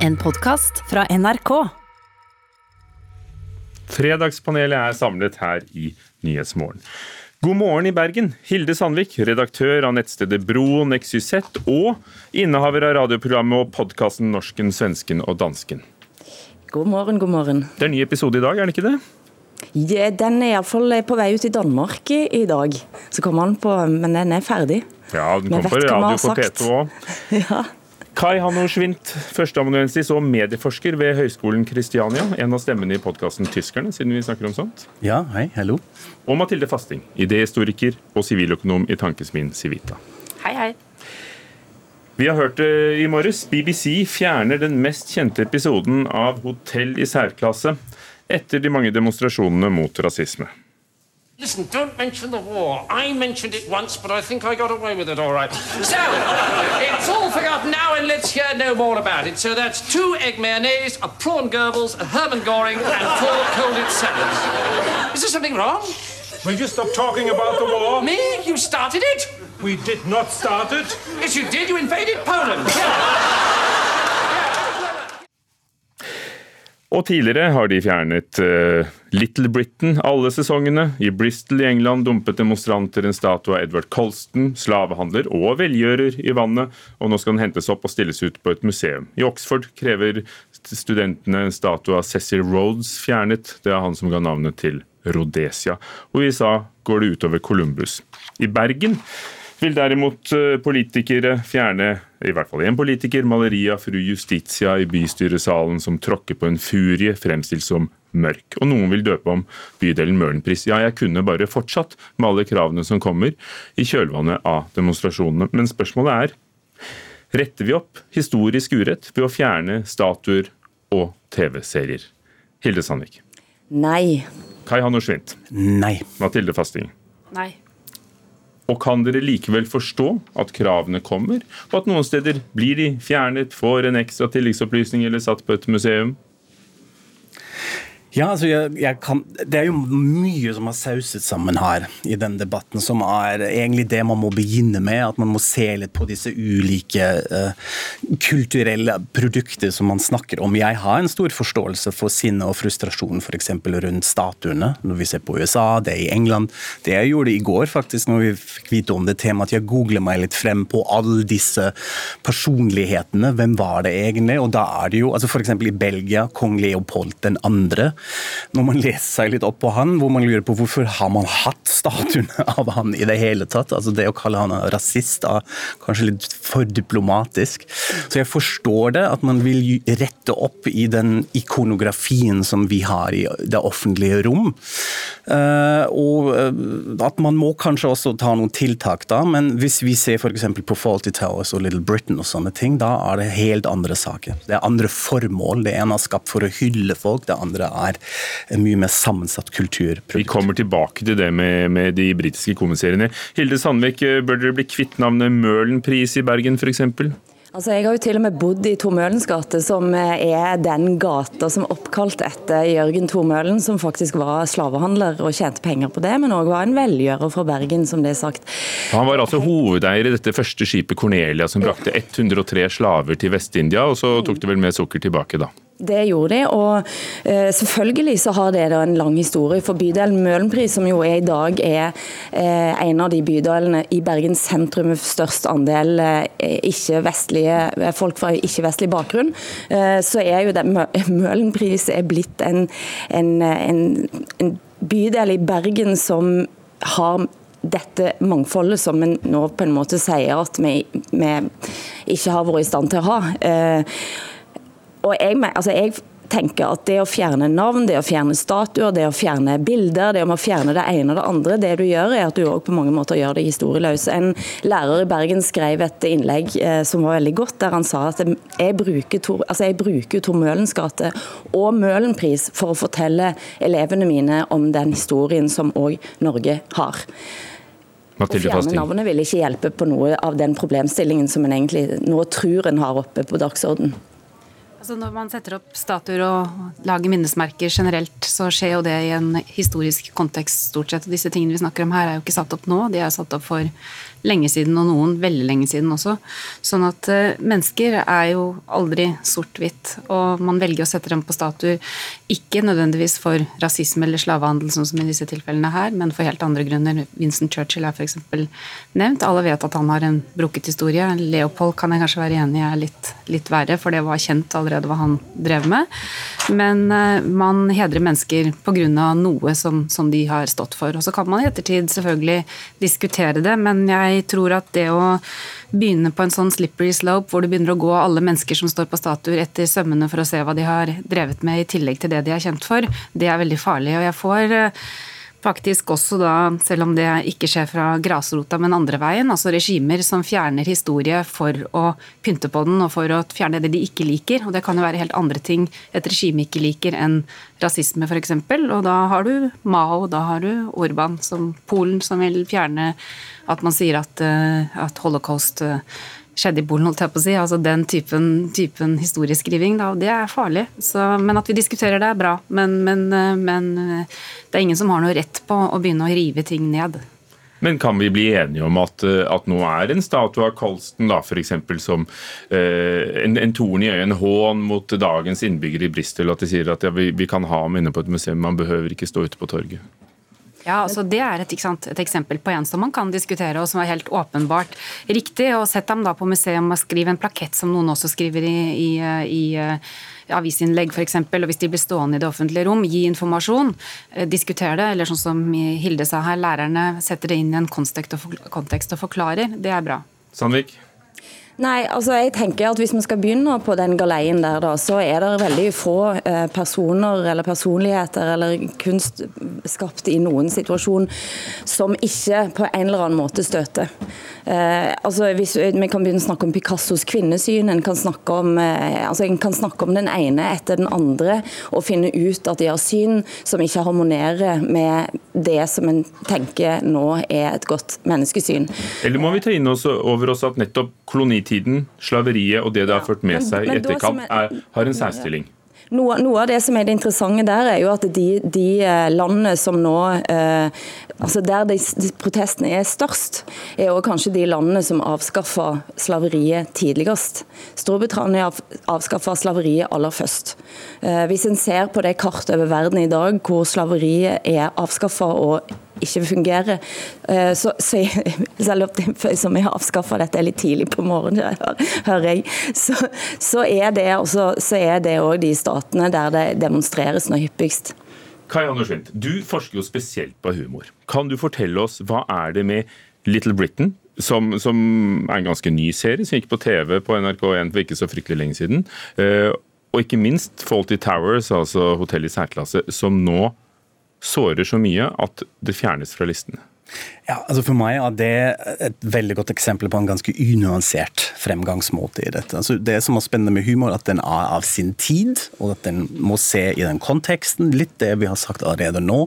En podkast fra NRK. Fredagspanelet er samlet her i Nyhetsmorgen. God morgen i Bergen, Hilde Sandvik, redaktør av nettstedet Broen XYZ og innehaver av radioprogrammet og podkasten Norsken, svensken og dansken. God morgen, god morgen. Det er en ny episode i dag, er det ikke det? Ja, den er iallfall på vei ut i Danmark i, i dag. Så kommer den på, men den er ferdig. Ja, den kommer på radio på sagt. P2 òg. Ja. Kai Hanno Schwint, førsteamanuensis og medieforsker ved Høgskolen Kristiania. En av stemmene i podkasten Tyskerne, siden vi snakker om sånt. Ja, hei, hallo. Og Mathilde Fasting, idéhistoriker og siviløkonom i Tankesmien Civita. Hei, hei. Vi har hørt det i morges. BBC fjerner den mest kjente episoden av Hotell i særklasse etter de mange demonstrasjonene mot rasisme. Listen, don't mention the war. I mentioned it once, but I think I got away with it all right. So, it's all forgotten now, and let's hear no more about it. So that's two egg mayonnaise, a prawn Goebbels, a Herman Goring, and four colded salads. Is there something wrong? Will you stop talking about the war? Me? You started it? We did not start it. Yes, you did. You invaded Poland. Og tidligere har de fjernet uh, Little Britain alle sesongene. I Bristol i England dumpet demonstranter en statue av Edward Colston, slavehandler og velgjører, i vannet, og nå skal den hentes opp og stilles ut på et museum. I Oxford krever studentene en statue av Cecil Rhodes fjernet. Det er han som ga navnet til Rhodesia. Og i USA går det utover Columbus. I Bergen vil derimot eh, politikere fjerne, i hvert fall én politiker, maleriet av fru Justitia i bystyresalen som tråkker på en furie fremstilt som mørk. Og noen vil døpe om bydelen Møhlenpris. Ja, jeg kunne bare fortsatt med alle kravene som kommer i kjølvannet av demonstrasjonene. Men spørsmålet er retter vi opp historisk urett ved å fjerne statuer og TV-serier? Hilde Sandvik. Nei. Kai Hanno Schwint. Nei. Mathilde Fasting. Nei. Og kan dere likevel forstå at kravene kommer, og at noen steder blir de fjernet, får en ekstra tilleggsopplysning eller satt på et museum? Ja, altså jeg, jeg kan, Det er jo mye som har sauset sammen her i den debatten, som er egentlig det man må begynne med. At man må se litt på disse ulike uh, kulturelle produkter som man snakker om. Jeg har en stor forståelse for sinne og frustrasjon f.eks. rundt statuene, når vi ser på USA, det er i England. Det jeg gjorde i går, faktisk, når vi fikk vite om det temaet, at jeg googler meg litt frem på alle disse personlighetene. Hvem var det egentlig? Og da er det jo, altså F.eks. i Belgia, kong Leopold den andre når man leser seg litt opp på han, hvor man lurer på hvorfor har man hatt statuen av han i det hele tatt. Altså Det å kalle han rasist er kanskje litt for diplomatisk. Så jeg forstår det, at man vil rette opp i den ikonografien som vi har i det offentlige rom. Eh, og eh, at man må kanskje også ta noen tiltak da, men hvis vi ser f.eks. på Faulty Towers og Little Britain og sånne ting, da er det helt andre saker. Det er andre formål. Det ene er skapt for å hylle folk, det andre er en mye mer sammensatt kulturprodukt. Vi kommer tilbake til det med, med de britiske komiseriene. Hilde Sandvik, eh, bør dere bli kvitt navnet Møhlenpris i Bergen f.eks.? Altså, Jeg har jo til og med bodd i Tor Mølens gate, som eh, er den gata som er oppkalt etter Jørgen Tor Mølen, som faktisk var slavehandler og tjente penger på det, men òg var en velgjører fra Bergen, som det er sagt. Han var altså hovedeier i dette første skipet Cornelia, som brakte 103 slaver til Vest-India, og så tok de vel med sukker tilbake, da. Det gjorde de, og eh, selvfølgelig så har det en lang historie. For bydelen Møhlenpris, som jo i dag er eh, en av de bydelene i Bergen sentrum med størst andel eh, folk fra ikke-vestlig bakgrunn, så er jo det Møhlenpris er blitt en, en, en, en bydel i Bergen som har dette mangfoldet som en nå på en måte sier at vi, vi ikke har vært i stand til å ha. Eh, og jeg, altså jeg tenker at det å fjerne navn, det å fjerne statuer, det å fjerne bilder, det om å fjerne det ene og det andre, det du gjør er at du òg på mange måter gjør det historieløs. En lærer i Bergen skrev et innlegg eh, som var veldig godt, der han sa at jeg bruker Tor, altså Tor Mølens gate og Møhlenpris for å fortelle elevene mine om den historien som òg Norge har. Mathilde fjerne Fasting. navnet vil ikke hjelpe på noe av den problemstillingen som en egentlig nå tror en har oppe på dagsorden. Altså når man setter opp statuer og lager minnesmerker generelt, så skjer jo det i en historisk kontekst stort sett. Disse tingene vi snakker om her er jo ikke satt opp nå, de er satt opp for lenge siden, og noen veldig lenge siden også. Sånn at uh, mennesker er jo aldri sort-hvitt, og man velger å sette dem på statuer ikke nødvendigvis for rasisme eller slavehandel, sånn som i disse tilfellene her, men for helt andre grunner. Vincent Churchill er f.eks. nevnt. Alle vet at han har en brukket historie. Leopold kan jeg kanskje være enig i er litt, litt verre, for det var kjent allerede hva han drev med. Men uh, man hedrer mennesker pga. noe som, som de har stått for. Og så kan man i ettertid selvfølgelig diskutere det, men jeg tror at det å begynne på en sånn slippery slope hvor du begynner å gå alle mennesker som står på statuer etter sømmene for å se hva de har drevet med, i tillegg til det de er kjent for, det er veldig farlig. Og jeg får eh, faktisk også da, selv om det ikke skjer fra grasrota, men andre veien, altså regimer som fjerner historie for å pynte på den og for å fjerne det de ikke liker. Og det kan jo være helt andre ting et regime ikke liker enn rasisme f.eks. Og da har du Mao, da har du Orban, som Polen, som vil fjerne at man sier at, eh, at holocaust eh, skjedde i Polen, holdt jeg på å si. Altså den typen, typen historieskriving, da, det er farlig. Så, men at vi diskuterer det, er bra. Men, men, eh, men, det er ingen som har noe rett på å begynne å rive ting ned. Men kan vi bli enige om at, at nå er en statue av Kolsten da, for eksempel, som eh, en, en torn i øyet, en hån mot dagens innbyggere i Bristol? At de sier at ja, vi, vi kan ha ham inne på et museum, man behøver ikke stå ute på torget? Ja, altså Det er et, sant, et, eksempel på en som man kan diskutere, og som er helt åpenbart riktig. og Sett dem da på museum og skriv en plakett, som noen også skriver i, i, i uh, avisinnlegg f.eks. Og hvis de blir stående i det offentlige rom, gi informasjon, uh, diskuter det. Eller sånn som Hilde sa her, lærerne setter det inn i en kontekst og forklarer. Det er bra. Sandvik? Nei, altså jeg tenker at Hvis vi skal begynne på den galeien der, da, så er det veldig få eh, personer eller personligheter eller kunst skapt i noen situasjon som ikke på en eller annen måte støter. Eh, altså hvis Vi kan begynne å snakke om Picassos kvinnesyn. En kan, snakke om, eh, altså en kan snakke om den ene etter den andre og finne ut at de har syn som ikke harmonerer med det som en tenker nå er et godt menneskesyn. Eller må vi ta inn oss over oss at nettopp kolonitiden, slaveriet og det det har ført med seg i etterkant, er, har en særstilling? Noe, noe, av det som er det interessante der, er jo at de, de eh, landene som nå eh, altså Der de, de protestene er størst, er også kanskje de landene som avskaffa slaveriet tidligst. Storbritannia avskaffa slaveriet aller først. Eh, hvis en ser på det kartet over verden i dag, hvor slaveriet er avskaffa og ikke fungerer. Så, så, jeg, selv om jeg har avskaffa dette litt tidlig på morgenen, hører jeg, så, så er det òg de statene der det demonstreres nå hyppigst. Kai Anders Wendt, du forsker jo spesielt på humor. Kan du fortelle oss hva er det med Little Britain, som, som er en ganske ny serie, som gikk på TV på NRK1 for ikke så fryktelig lenge siden, eh, og ikke minst Faulty Towers, altså hotell i særklasse, som nå sårer så mye at det fjernes fra listene. Ja, altså For meg er det et veldig godt eksempel på en ganske unuansert fremgangsmåte i dette. Altså det som er spennende med humor, at den er av sin tid, og at den må se i den konteksten. Litt det vi har sagt allerede nå.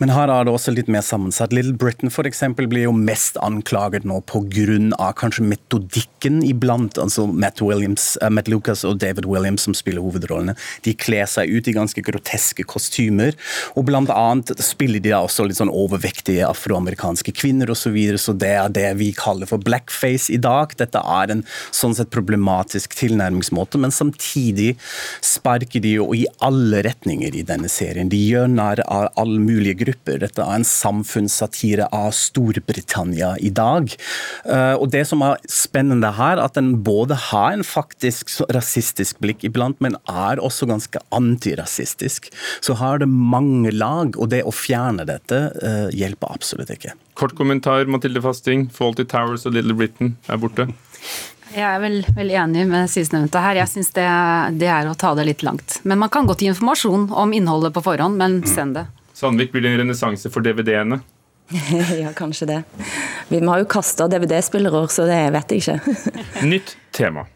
Men her er det også litt mer sammensatt. Little Britain for eksempel, blir jo mest anklaget nå pga. kanskje metodikken iblant. altså Matt, Williams, uh, Matt Lucas og David Williams som spiller hovedrollene. De kler seg ut i ganske groteske kostymer, og blant spiller de da også litt sånn overvektige afroamerikanske kvinner osv. Så, videre, så det er det vi kaller for blackface i dag. Dette er en sånn sett problematisk tilnærmingsmåte, men samtidig sparker de jo i alle retninger i denne serien. De gjør narr av alle mulige grupper. Dette er en samfunnssatire av Storbritannia i dag. Eh, og det som er spennende her, at den både har en faktisk rasistisk blikk iblant, men er også ganske antirasistisk. Så har det mange lag, og det å fjerne dette uh, hjelper absolutt ikke. Kort kommentar, Mathilde Fasting. Faulty Towers og Little Britain er borte. Jeg er vel, vel enig med sistnevnte her. Jeg syns det, det, er å ta det litt langt. Men man kan godt gi informasjon om innholdet på forhånd, men send det. Sandvik, blir det en renessanse for DVD-ene? ja, kanskje det. Vi har jo kasta DVD-spillere, så det vet jeg ikke. Nytt tema.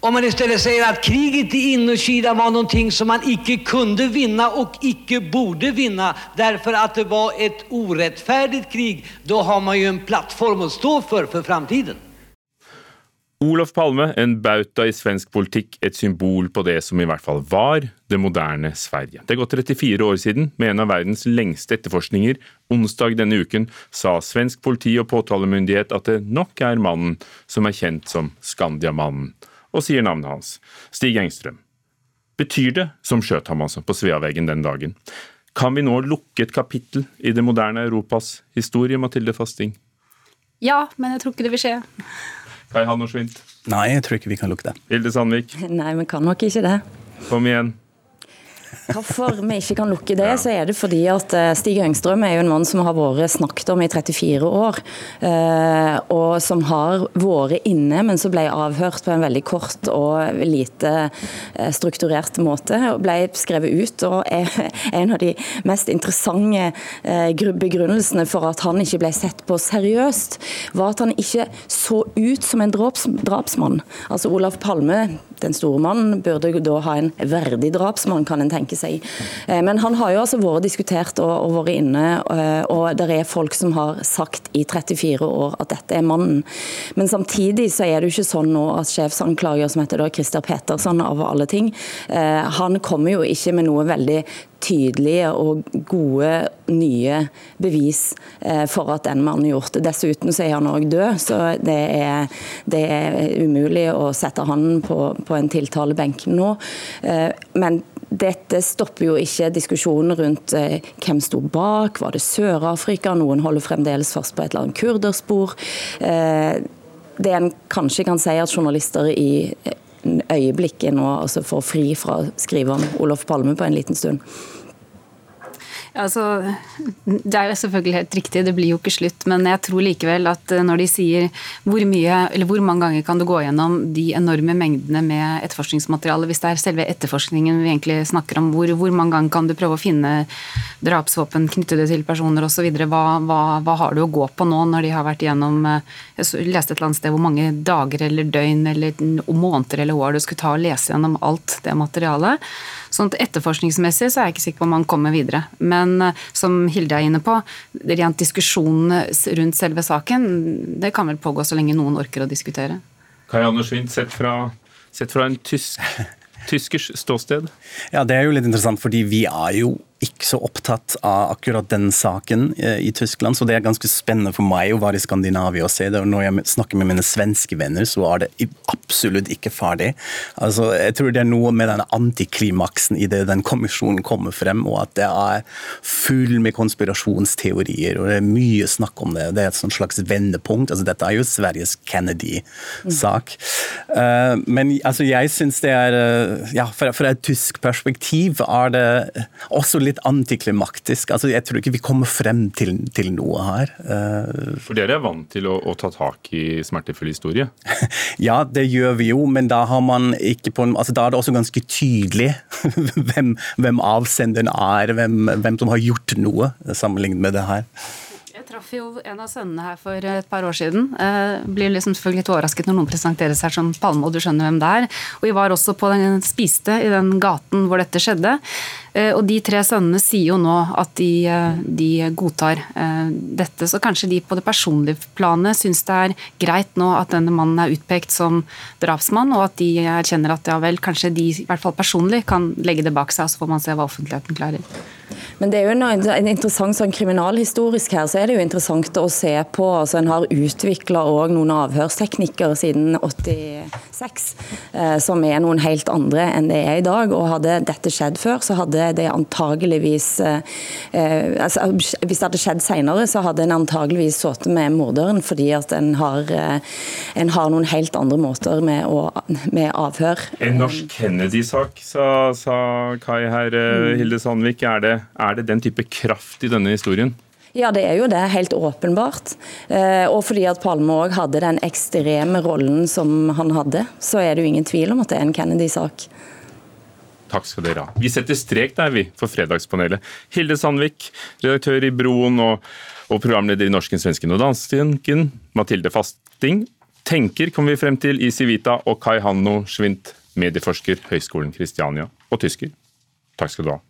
Om man istället säger att kriget i Indokina var någonting som man icke kunde vinna och icke borde vinna därför att det var ett orättfärdigt krig, då har man ju en plattform att stå för för framtiden. Olof Palme, en bauta i svensk politikk, et symbol på det som i hvert fall var det moderne Sverige. Det er gått 34 år siden, med en av verdens lengste etterforskninger. Onsdag denne uken sa svensk politi og påtalemyndighet at det nok er mannen som er kjent som Skandiamannen, og sier navnet hans, Stig Engstrøm. Betyr det, som skjøt ham altså på Sveaveggen den dagen, kan vi nå lukke et kapittel i det moderne Europas historie, Mathilde Fasting? Ja, men jeg tror ikke det vil skje. Kai Hannorsvint. Nei, jeg tror ikke vi kan lukke det. Hilde Sandvik. Nei, vi kan nok ikke det. Kom igjen. Hvorfor vi ikke kan lukke det, så er det fordi at eh, Stig Engstrøm er jo en mann som har vært snakket om i 34 år. Eh, og som har vært inne, men som ble avhørt på en veldig kort og lite eh, strukturert måte. og Ble skrevet ut. og er En av de mest interessante begrunnelsene for at han ikke ble sett på seriøst, var at han ikke så ut som en draps, drapsmann. Altså Olaf Palme, den store mannen, burde da ha en verdig drapsmann, kan en tenke seg. Eh, men han har jo altså vært diskutert og, og vært inne, eh, og det er folk som har sagt i 34 år at dette er mannen. Men samtidig så er det jo ikke sånn nå at sjefsanklager, som heter da Christer Petersen, av alle ting, eh, han kommer jo ikke med noe veldig tydelige og gode nye bevis for at den mannen gjorde det. Dessuten så er han òg død, så det er, det er, umulig å sette hånden på, på en tiltalebenk nå. Men dette stopper jo ikke diskusjonen rundt eh, hvem sto bak. Var det Sør-Afrika? Noen holder fremdeles fast på et eller annet kurderspor. Eh, det en kanskje kan si at journalister i eh, øyeblikket nå altså får fri fra å skrive om Olof Palme på en liten stund. Altså, det er jo selvfølgelig helt riktig, det blir jo ikke slutt. Men jeg tror likevel at eh, når de sier hvor mye, eller hvor mange ganger kan du gå gjennom de enorme mengdene med etterforskningsmateriale, hvis det er selve etterforskningen vi egentlig snakker om, hvor, hvor mange ganger kan du prøve å finne drapsvåpen, knytte det til personer osv. Hva, hva, hva har du å gå på nå når de har vært gjennom eh, Jeg leste et eller annet sted hvor mange dager eller døgn eller måneder eller år du skulle ta og lese gjennom alt det materialet. Sånn at Etterforskningsmessig så er jeg ikke sikker på om man kommer videre. Men eh, som Hilde er inne på, rent diskusjonene rundt selve saken, det kan vel pågå så lenge noen orker å diskutere. Kai Anders Wind, sett fra, sett fra en tysk, tyskers ståsted? Ja, Det er jo litt interessant, fordi vi er jo ikke så opptatt av akkurat den saken eh, i Tyskland, så det er ganske spennende for meg å være i Skandinavia og se det. og Når jeg snakker med mine svenske venner, så er det absolutt ikke ferdig. Altså, jeg tror det er noe med den antiklimaksen i det den kommisjonen kommer frem, og at det er full med konspirasjonsteorier, og det er mye snakk om det. Det er et slags vendepunkt. altså Dette er jo Sveriges Kennedy-sak. Mm. Men altså, jeg syns det er eh, ja, fra, fra et tysk perspektiv er det også litt litt antiklimaktisk. Altså, jeg tror ikke vi kommer frem til, til noe her. Uh, For dere er vant til å, å, ta tak i smertefull historie? ja, det gjør vi jo, men da, har man ikke på, altså, da er det også ganske tydelig hvem, hvem avsenderen er, hvem, hvem som har gjort noe, sammenlignet med det her Jeg traff jo en av sønnene her for et par år siden. Eh, blir liksom selvfølgelig litt overrasket når noen presenterer seg som Palme, og du skjønner hvem det er. Og vi var også på den spiste i den gaten hvor dette skjedde. Eh, og de tre sønnene sier jo nå at de, eh, de godtar eh, dette. Så kanskje de på det personlige planet syns det er greit nå at denne mannen er utpekt som drapsmann, og at de erkjenner at ja vel, kanskje de i hvert fall personlig kan legge det bak seg, så får man se hva offentligheten klarer. Men det er jo en, en interessant sånn kriminalhistorisk her, så er det jo interessant å se på. altså En har utvikla noen avhørsteknikker siden 86, eh, som er noen helt andre enn det er i dag. Og hadde dette skjedd før, så hadde det antageligvis eh, eh altså, Hvis det hadde skjedd senere, så hadde en antageligvis sittet med morderen, fordi at en har, en har noen helt andre måter med, å, med avhør. En norsk Kennedy-sak, sa, sa, Kai her, Hilde Sandvik. Er det er det den type kraft i denne historien? Ja, det er jo det, helt åpenbart. Eh, og fordi at Palme òg hadde den ekstreme rollen som han hadde, så er det jo ingen tvil om at det er en Kennedy-sak. Takk skal dere ha. Vi setter strek der, vi, for Fredagspanelet. Hilde Sandvik, redaktør i Broen og, og programleder i Norsken, svensken og dansken. Mathilde Fasting. Tenker kom vi frem til i Civita, og Kai Hanno Schwint, medieforsker, Høgskolen Kristiania og tysker. Takk skal du ha.